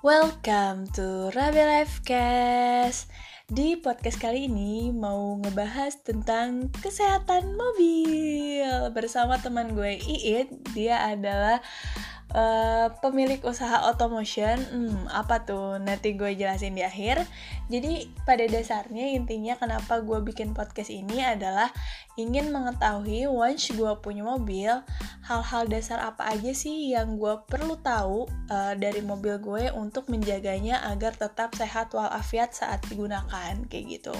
Welcome to Rabi Lifecast. Di podcast kali ini mau ngebahas tentang kesehatan mobil bersama teman gue Iit. Dia adalah uh, pemilik usaha automotion. Hmm, apa tuh? Nanti gue jelasin di akhir. Jadi pada dasarnya intinya kenapa gue bikin podcast ini adalah ingin mengetahui once gue punya mobil, hal-hal dasar apa aja sih yang gue perlu tahu uh, dari mobil gue untuk menjaganya agar tetap sehat walafiat saat digunakan kayak gitu.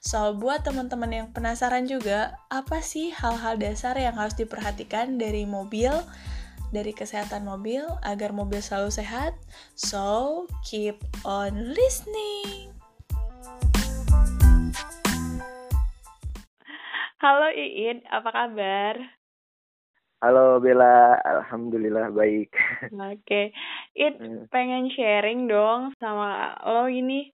So buat teman-teman yang penasaran juga, apa sih hal-hal dasar yang harus diperhatikan dari mobil? Dari kesehatan mobil agar mobil selalu sehat. So, keep on listening. Halo Iin, apa kabar? Halo Bella, alhamdulillah baik. Oke, okay. It hmm. pengen sharing dong sama lo ini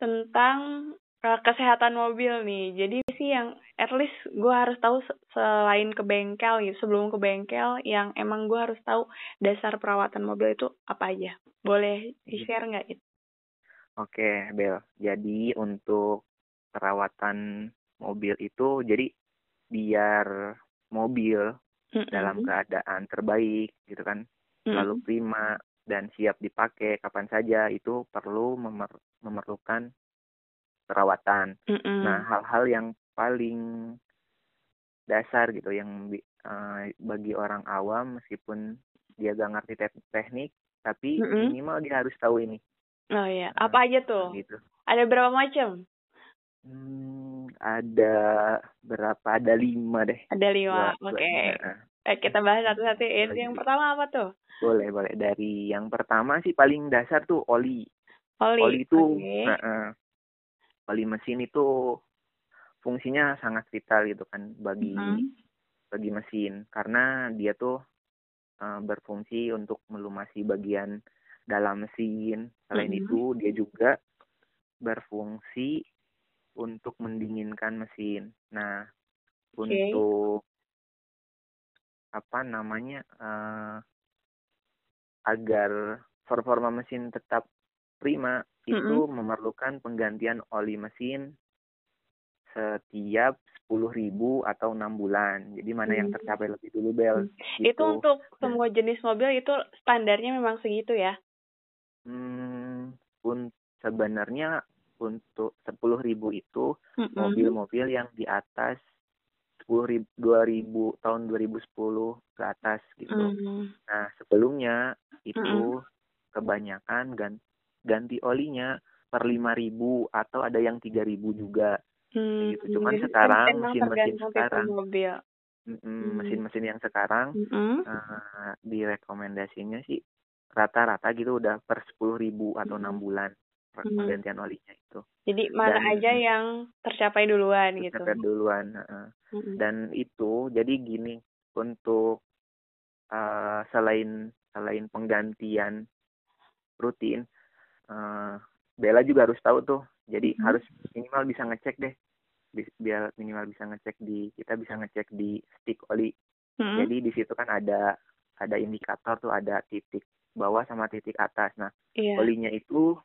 tentang kesehatan mobil nih. Jadi sih yang at least gue harus tahu selain ke bengkel gitu, sebelum ke bengkel yang emang gue harus tahu dasar perawatan mobil itu apa aja. Boleh di share nggak itu? Oke, Bel. Jadi untuk perawatan mobil itu jadi biar mobil mm -hmm. dalam keadaan terbaik gitu kan, mm -hmm. lalu prima dan siap dipakai kapan saja itu perlu memer memerlukan perawatan. Mm-hmm. Nah, hal-hal yang paling dasar gitu yang uh, bagi orang awam meskipun dia gak ngerti te- teknik, tapi mm-hmm. minimal dia harus tahu ini. Oh iya, nah, apa aja tuh? Gitu. Ada berapa macam? Hmm, ada berapa? Ada lima deh. Ada lima, oke. Okay. eh, kita bahas satu-satu. Yang pertama apa tuh? Boleh, boleh. Dari yang pertama sih paling dasar tuh oli. Oli, oli itu okay. uh, uh, oli mesin itu fungsinya sangat vital gitu kan bagi mm-hmm. bagi mesin karena dia tuh uh, berfungsi untuk melumasi bagian dalam mesin. Selain mm-hmm. itu dia juga berfungsi untuk mendinginkan mesin. Nah, okay. untuk apa namanya uh, agar performa mesin tetap prima itu mm-hmm. memerlukan penggantian oli mesin setiap sepuluh ribu atau enam bulan. Jadi mana yang tercapai lebih dulu bel? Gitu. Itu untuk semua jenis mobil itu standarnya memang segitu ya? Hmm, un sebenarnya untuk sepuluh ribu itu mobil-mobil yang di atas sepuluh ribu dua ribu tahun dua ribu sepuluh ke atas gitu. Mm-hmm. Nah sebelumnya itu mm-hmm. kebanyakan gan ganti olinya per lima ribu atau ada yang tiga ribu juga hmm, gitu cuman sekarang mesin-mesin sekarang mobil. mesin-mesin yang sekarang hmm. uh, direkomendasinya sih rata-rata gitu udah per sepuluh ribu atau enam hmm. bulan pergantian hmm. olinya itu. Jadi mana dan, aja yang tercapai duluan tercapai gitu. Tercapai duluan. Uh, hmm. Dan itu jadi gini untuk uh, selain selain penggantian rutin, uh, Bella juga harus tahu tuh jadi hmm. harus minimal bisa ngecek deh biar minimal bisa ngecek di kita bisa ngecek di stick oli hmm. jadi di situ kan ada ada indikator tuh ada titik bawah sama titik atas nah yeah. olinya itu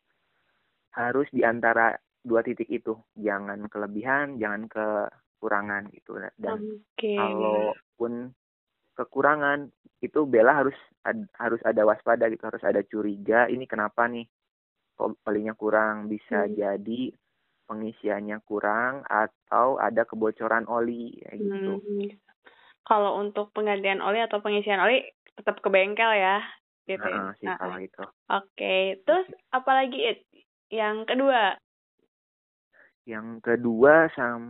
harus di antara dua titik itu jangan kelebihan jangan kekurangan gitu dan okay. kalaupun kekurangan itu Bella harus ad, harus ada waspada gitu harus ada curiga ini kenapa nih olinya kurang bisa hmm. jadi pengisiannya kurang atau ada kebocoran oli kayak gitu. Hmm. Kalau untuk penggantian oli atau pengisian oli tetap ke bengkel ya gitu. Nah, sih nah. kalau itu. Oke, okay. terus apalagi it? yang kedua? Yang kedua sam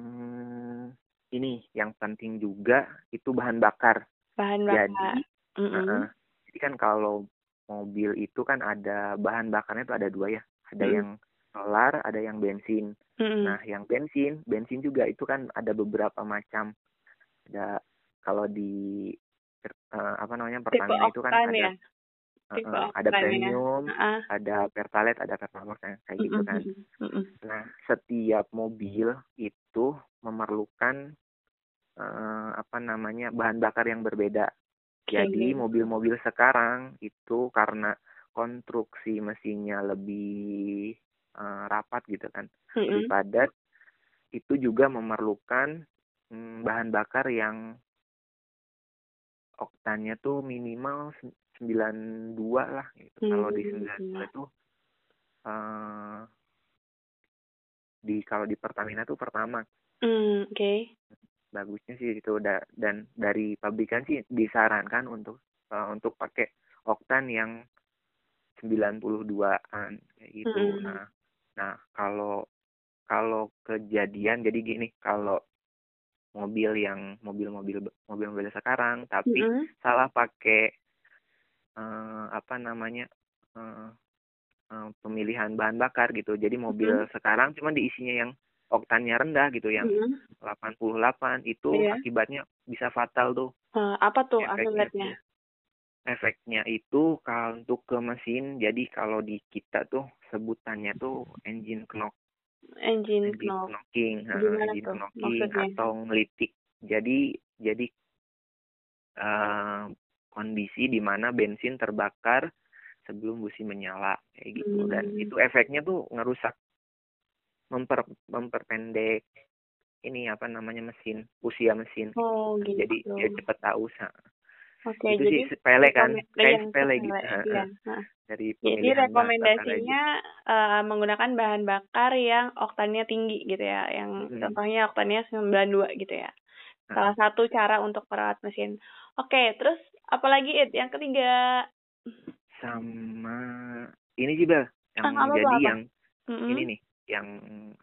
ini yang penting juga itu bahan bakar. Bahan bakar. Jadi, mm -hmm. uh, jadi kan kalau mobil itu kan ada bahan bakarnya itu ada dua ya ada hmm. yang solar ada yang bensin hmm. nah yang bensin bensin juga itu kan ada beberapa macam ada kalau di uh, apa namanya pertamina itu kan ada ya? uh, ada ya? premium ya? uh. ada pertalite ada pertamax kayak gitu kan mm nah setiap mobil itu memerlukan uh, apa namanya bahan bakar yang berbeda jadi mobil-mobil sekarang itu karena konstruksi mesinnya lebih uh, rapat gitu kan, Mm-mm. lebih padat, itu juga memerlukan mm, bahan bakar yang oktannya tuh minimal se- 92 lah gitu. Kalau di Hmm, 92 itu uh, di kalau di Pertamina tuh pertama Hmm, oke. Bagusnya sih itu da- dan dari pabrikan sih disarankan untuk uh, untuk pakai oktan yang 92-an kayak gitu. Mm-mm. Nah, nah kalau kalau kejadian jadi gini, kalau mobil yang mobil-mobil mobil-mobil sekarang tapi Mm-mm. salah pakai eh, apa namanya eh, eh, pemilihan bahan bakar gitu. Jadi mobil Mm-mm. sekarang cuma diisinya yang oktannya rendah gitu, yang Mm-mm. 88 itu Iya. akibatnya bisa fatal tuh Eh, apa tuh efeknya akibatnya? tuh. Efeknya itu kalau untuk ke mesin, jadi kalau di kita tuh sebutannya tuh engine knock, Engine engine knock. knocking, Gimana engine tuh knocking maksudnya? atau ngelitik. Jadi jadi eh, kondisi di mana bensin terbakar sebelum busi menyala kayak gitu dan Hmm. itu efeknya tuh ngerusak memper memperpendek ini apa namanya mesin usia mesin Oh, gitu. jadi dia cepet haus ha. Oke, itu jadi sih sepele kan kayak sepele gitu iya. Nah, dari Jadi rekomendasinya eh, menggunakan bahan bakar yang oktannya tinggi gitu ya, yang Mm-mm. contohnya oktannya 92 gitu ya. Ha. Salah satu cara untuk merawat mesin. Oke, terus apalagi It? Yang ketiga, sama ini sih bel yang Ah, apa, jadi apa? yang Mm-mm. ini nih yang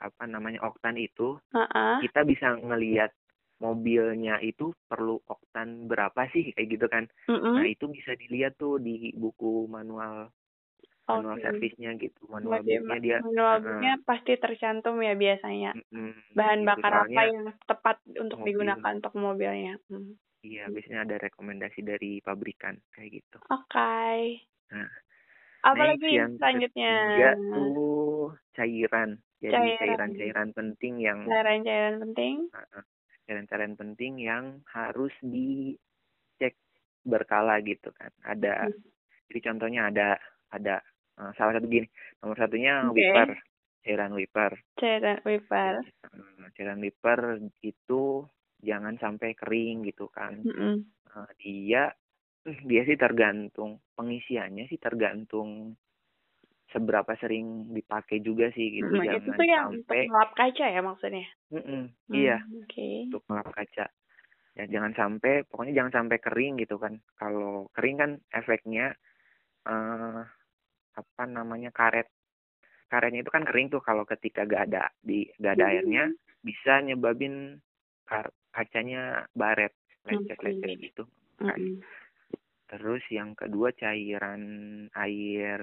apa namanya oktan itu Ha-ha. kita bisa ngelihat mobilnya itu perlu oktan berapa sih kayak gitu kan Mm-mm. nah itu bisa dilihat tuh di buku manual manual servisnya gitu manual booknya dia manual booknya pasti tercantum ya biasanya. Mm-mm, Bahan gitu. bakar apa yang tepat untuk mobil. digunakan untuk mobilnya. Hmm. iya biasanya ada rekomendasi dari pabrikan kayak gitu Oke. Nah, Apalagi Next, yang selanjutnya? ketiga tuh cairan jadi Cairan. cairan-cairan penting yang Cairan-cairan penting. Cairan-cairan penting yang harus dicek berkala gitu kan. Ada Hmm. jadi contohnya ada ada eh, salah satu gini. Nomor satunya Oke. wiper, cairan wiper. Cairan wiper. Cairan wiper itu jangan sampai kering gitu kan. Mm-mm. Eh, dia dia sih tergantung pengisiannya sih tergantung seberapa sering dipakai juga sih gitu. Mm, itu Jangan tuh yang sampai untuk ngelap kaca ya maksudnya? Mm-mm, Hmm, iya. Oke. untuk ngelap kaca. Ya jangan sampai, pokoknya jangan sampai kering gitu kan. Kalau kering kan efeknya eh apa namanya karet. Karetnya itu kan kering tuh kalau ketika gak ada di gak ada airnya bisa nyebabin kar- kacanya baret, lecet-lecet Oke. gitu. Mm-mm. Terus yang kedua cairan air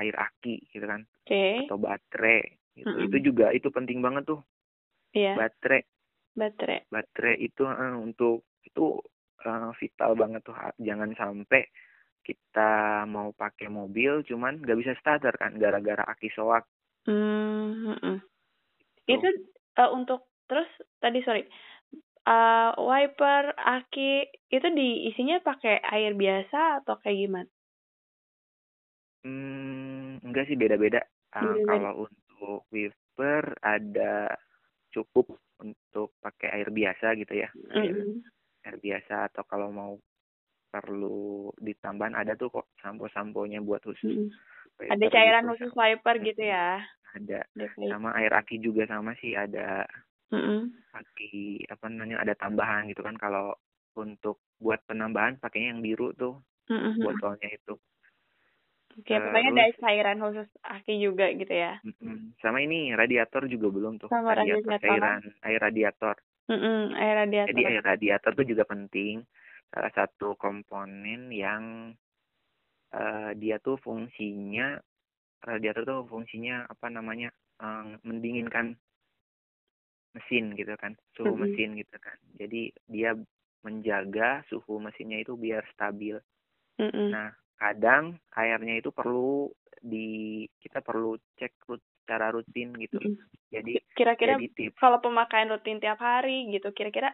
air aki gitu kan Oke. atau baterai gitu. Mm-mm. Itu juga itu penting banget tuh Iya. baterai Baterai. baterai itu eh, untuk itu eh, vital banget tuh jangan sampai kita mau pakai mobil cuman nggak bisa starter kan gara-gara aki soak Hmm. mm-mm. Tuh. Itu eh, untuk terus tadi sorry. Eh, wiper, aki itu diisinya pakai air biasa atau kayak gimana? hmm, enggak sih beda-beda Beda-beda. kalau untuk wiper ada cukup untuk pakai air biasa gitu ya air, Mm-mm. air biasa atau kalau mau perlu ditambahin ada tuh kok sampo-samponya buat khusus Mm-mm. wiper Ada cairan gitu. khusus wiper gitu ya. ada Oke. sama air aki juga sama sih ada Mm-mm. aki apa namanya ada tambahan gitu kan kalau untuk buat penambahan pakainya yang biru tuh Mm-mm. botolnya itu Oke, pokoknya ada Terus- cairan khusus aki juga gitu ya. Mm-mm. sama ini radiator juga belum tuh Sama radiator radiator. cairan air radiator Mm-mm, air radiator. jadi air radiator tuh juga penting salah satu komponen yang eh, dia tuh fungsinya radiator tuh fungsinya apa namanya eh, mendinginkan mesin gitu kan suhu Mm-mm. mesin gitu kan jadi dia menjaga suhu mesinnya itu biar stabil Mm-mm. Nah, kadang airnya itu perlu di kita perlu cek rut, secara rutin gitu. Mm-mm. Jadi Kira-kira jadi tips kalau pemakaian rutin tiap hari gitu, kira-kira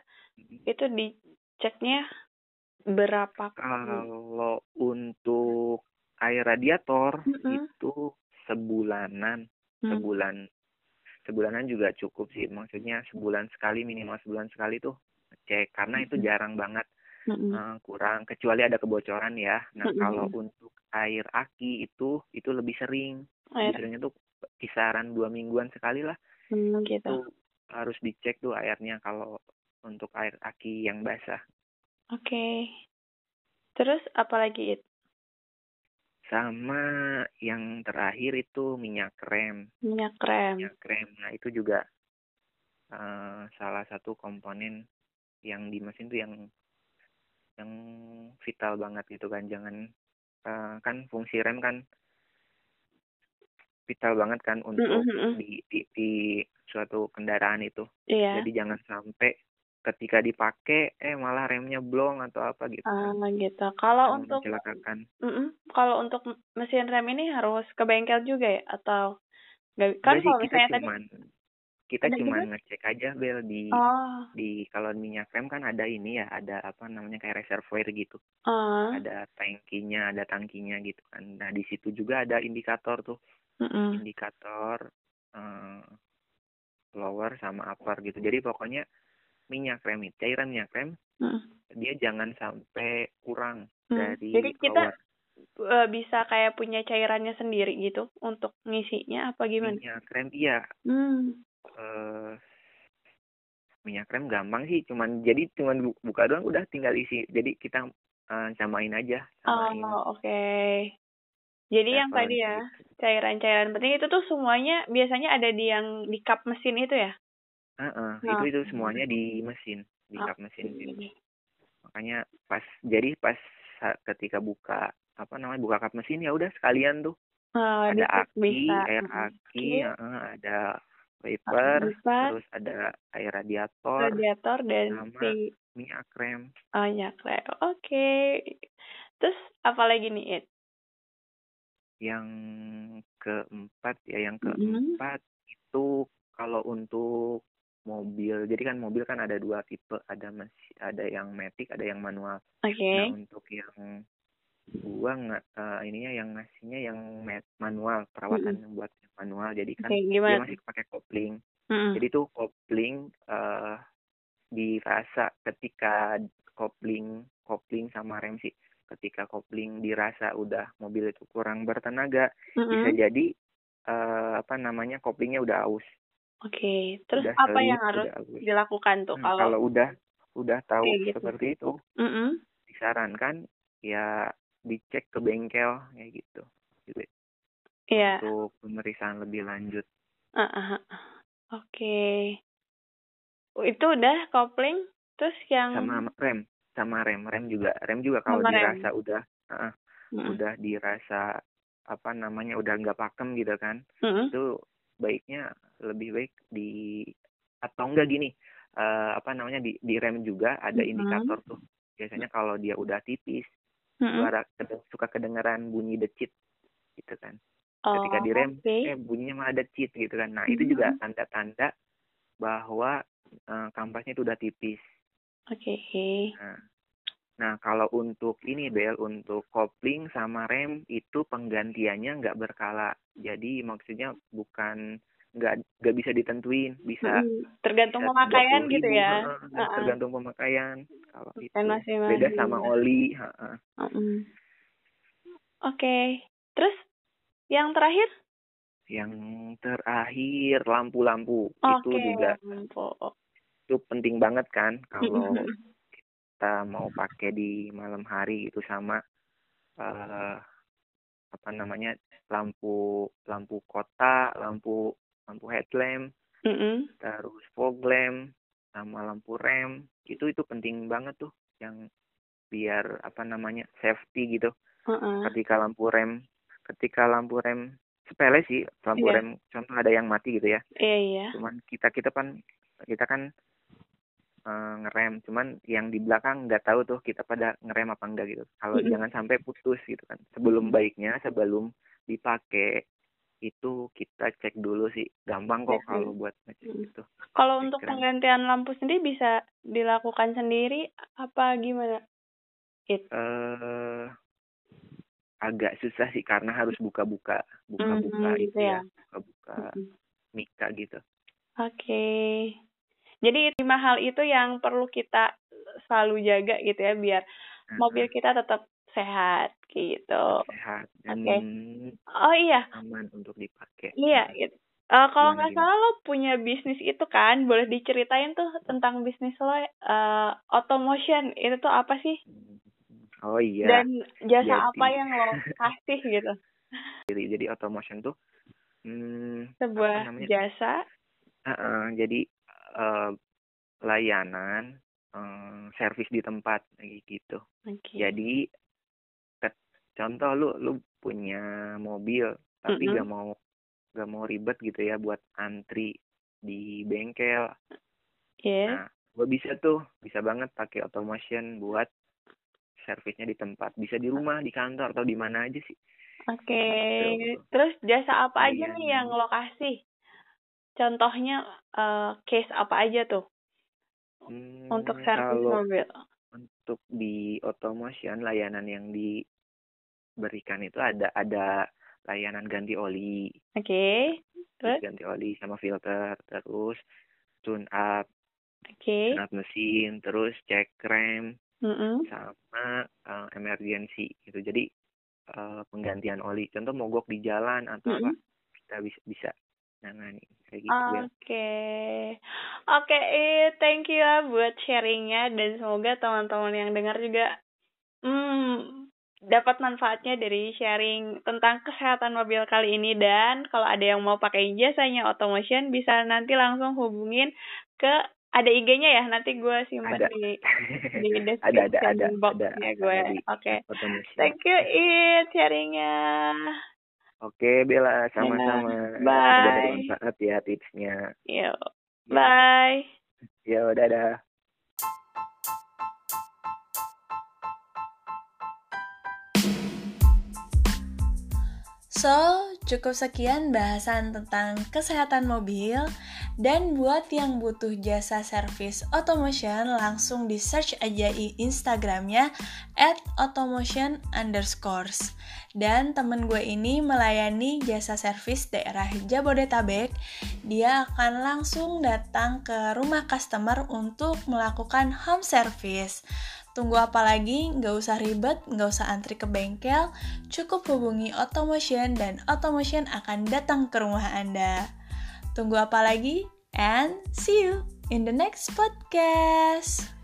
itu diceknya berapa kalau untuk air radiator Mm-mm. itu sebulanan Hmm. sebulan sebulanan juga cukup sih maksudnya sebulan sekali minimal sebulan sekali tuh cek karena itu jarang banget eh, kurang kecuali ada kebocoran ya nah kalau untuk air aki itu itu lebih sering Air. lebih seringnya tuh kisaran dua mingguan sekali lah itu gitu. harus dicek tuh airnya kalau untuk air aki yang basah Oke. Terus apa lagi It? Sama yang terakhir itu minyak krem Minyak krem. minyak krem nah itu juga eh, salah satu komponen yang di mesin tuh yang yang vital banget gitu kan jangan eh, kan fungsi rem kan vital banget kan untuk Mm-mm-mm. di, di di suatu kendaraan itu Iya. jadi jangan sampai ketika dipakai eh malah remnya blong atau apa gitu Ah, kan gitu. Kalau yang untuk mencelakakan. Mm-mm. kalau untuk mesin rem ini harus ke bengkel juga ya? Atau nggak? Kan kalau kita misalnya tadi cuman kita juga? ngecek aja bel di oh. di kalau minyak rem kan ada ini ya ada apa namanya kayak reservoir gitu. Ah. Ada tangkinya ada tangkinya gitu kan. Nah di situ juga ada indikator tuh. Mm-mm. indikator eh, lower sama upper gitu. Jadi pokoknya minyak rem cairan minyak rem Mm-mm. dia jangan sampai kurang Hmm. dari jadi kita lower eh, bisa kayak punya cairannya sendiri gitu untuk ngisinya apa gimana? Minyak rem iya. Hmm. Eh minyak rem gampang sih cuman jadi cuman bu- buka doang udah tinggal isi. Jadi kita eh, samain aja samain oh oke. Jadi yang tadi ya cairan-cairan penting itu tuh semuanya biasanya ada di yang di kap mesin itu ya Heeh, Nah. itu itu semuanya di mesin di Ah, kap mesin gitu. Oke. makanya pas jadi pas ketika buka apa namanya buka kap mesin ya udah sekalian tuh Oh, ada aki bisa air Mm-mm. aki Oke. heeh, ada Lipat, terus ada air radiator radiator dan sama si minyak rem oh ya krem. Oke. Terus apa lagi nih It? yang keempat ya yang Mm-mm. keempat itu kalau untuk mobil. Jadi kan mobil kan ada dua tipe. Ada masih ada yang matic ada yang manual. Oke. nah untuk yang gua nggak eh, ininya yang ngasihnya yang mat- manual. Perawatan yang buat yang manual. Jadi kan Oke, dia masih pakai kopling. Mm-mm. jadi tuh kopling eh dirasa ketika kopling kopling sama rem sih. Ketika kopling dirasa udah mobil itu kurang bertenaga bisa Mm-mm. jadi eh apa namanya koplingnya udah aus Oke. Terus udah apa yang harus udah dilakukan tuh Hmm, kalau kalau udah udah tahu gitu. seperti itu Mm-mm. disarankan ya dicek ke bengkel kayak gitu gitu Iya. untuk pemeriksaan lebih lanjut ah, ah. Oke. Itu udah kopling, terus yang sama rem sama rem rem juga rem juga kalau Sama rem. dirasa udah ah, Mm-mm. udah dirasa apa namanya udah nggak pakem gitu kan Mm-mm. itu baiknya lebih baik di atau enggak gini eh, apa namanya di di rem juga ada Mhm. indikator tuh biasanya kalau dia udah tipis Mm-mm. suara suka kedengeran bunyi decit gitu kan Oh, ketika direm oke. eh bunyinya malah decit gitu kan nah itu juga tanda-tanda bahwa eh, kampasnya itu udah tipis Oke. nah nah kalau untuk ini Bel untuk kopling sama rem itu penggantiannya nggak berkala jadi maksudnya bukan nggak nggak bisa ditentuin bisa Mm-mm. Tergantung bisa pemakaian 30.000, gitu ya. heeh, dan Heeh. tergantung pemakaian kalau itu Kan masing-masing. beda sama oli heeh. Mm-mm. Oke. Terus yang terakhir? yang terakhir lampu-lampu itu Oke, juga lampu. itu penting banget kan kalau. Kita mau pakai di malam hari itu sama eh apa namanya lampu lampu kota lampu lampu headlamp Mm-mm. terus fog lamp sama lampu rem itu itu penting banget tuh yang biar apa namanya safety gitu Heeh. ketika lampu rem ketika lampu rem sepele sih lampu Iya. rem contoh ada yang mati gitu ya Iya, iya. cuman kita kita kan kita kan eh, ngerem cuman yang di belakang nggak tahu tuh kita pada ngerem apa enggak gitu kalau Mm-mm. jangan sampai putus gitu kan sebelum baiknya sebelum dipakai itu kita cek dulu sih gampang kok kalau buat ngecek Mm. itu Kalau untuk rem. penggantian lampu sendiri bisa dilakukan sendiri apa gimana? It. eh agak susah sih karena harus buka-buka buka-buka Mhm, itu gitu ya. ya buka-buka Mhm. Mika gitu Oke. Jadi lima hal itu yang perlu kita selalu jaga gitu ya biar mobil kita tetap sehat gitu. sehat Oke. Oh iya, aman untuk dipakai iya gitu. Eh, kalau nggak salah lo punya bisnis itu kan, boleh diceritain tuh tentang bisnis lo eh automotion itu tuh apa sih? oh iya Dan jasa Jadi- apa yang lo kasih gitu? jadi jadi automotion tuh hmm, Sebuah jasa. Heeh, jadi eh, layanan eh, servis di tempat gitu Oke. jadi ke- contoh lu lu punya mobil tapi Mm-mm. gak mau gak mau ribet gitu ya buat antri di bengkel Iya. nah gue bisa tuh bisa banget pakai automation buat servisnya di tempat bisa di rumah di kantor atau di mana aja sih Oke. Gitu. Terus jasa apa aja nih yang lo kasih? Contohnya eh, case apa aja tuh Hmm, untuk servis mobil? untuk di automation layanan yang diberikan itu ada ada layanan ganti oli Oke. Terus? ganti oli sama filter terus tune up Oke. tune up mesin terus cek rem Mm-mm. sama eh, emergency gitu jadi eh, penggantian oli contoh mogok di jalan atau apa Mm-mm. kita bisa bisa nangani kayak gitu ya Oke, oke, eh, thank you ya buat sharingnya dan semoga teman-teman yang dengar juga hmm, dapat manfaatnya dari sharing tentang kesehatan mobil kali ini dan kalau ada yang mau pakai jasanya Automotion bisa nanti langsung hubungin ke ada IG-nya ya nanti gue simpan Ada. di di ada ada description ada box-nya ada gue. di Oke, automation thank you It sharingnya. Oke Bella sama-sama Bye. semoga bermanfaat ya tipsnya Ya. bye. ya dadah So, cukup sekian bahasan tentang kesehatan mobil. Dan buat yang butuh jasa servis automotion, langsung di search aja di Instagramnya at automotion underscores. Dan temen gue ini melayani jasa servis daerah Jabodetabek. Dia akan langsung datang ke rumah customer untuk melakukan home service. Tunggu apa lagi? Nggak usah ribet, nggak usah antri ke bengkel, cukup hubungi Automotion dan Automotion akan datang ke rumah Anda. Tunggu apa lagi? And see you in the next podcast.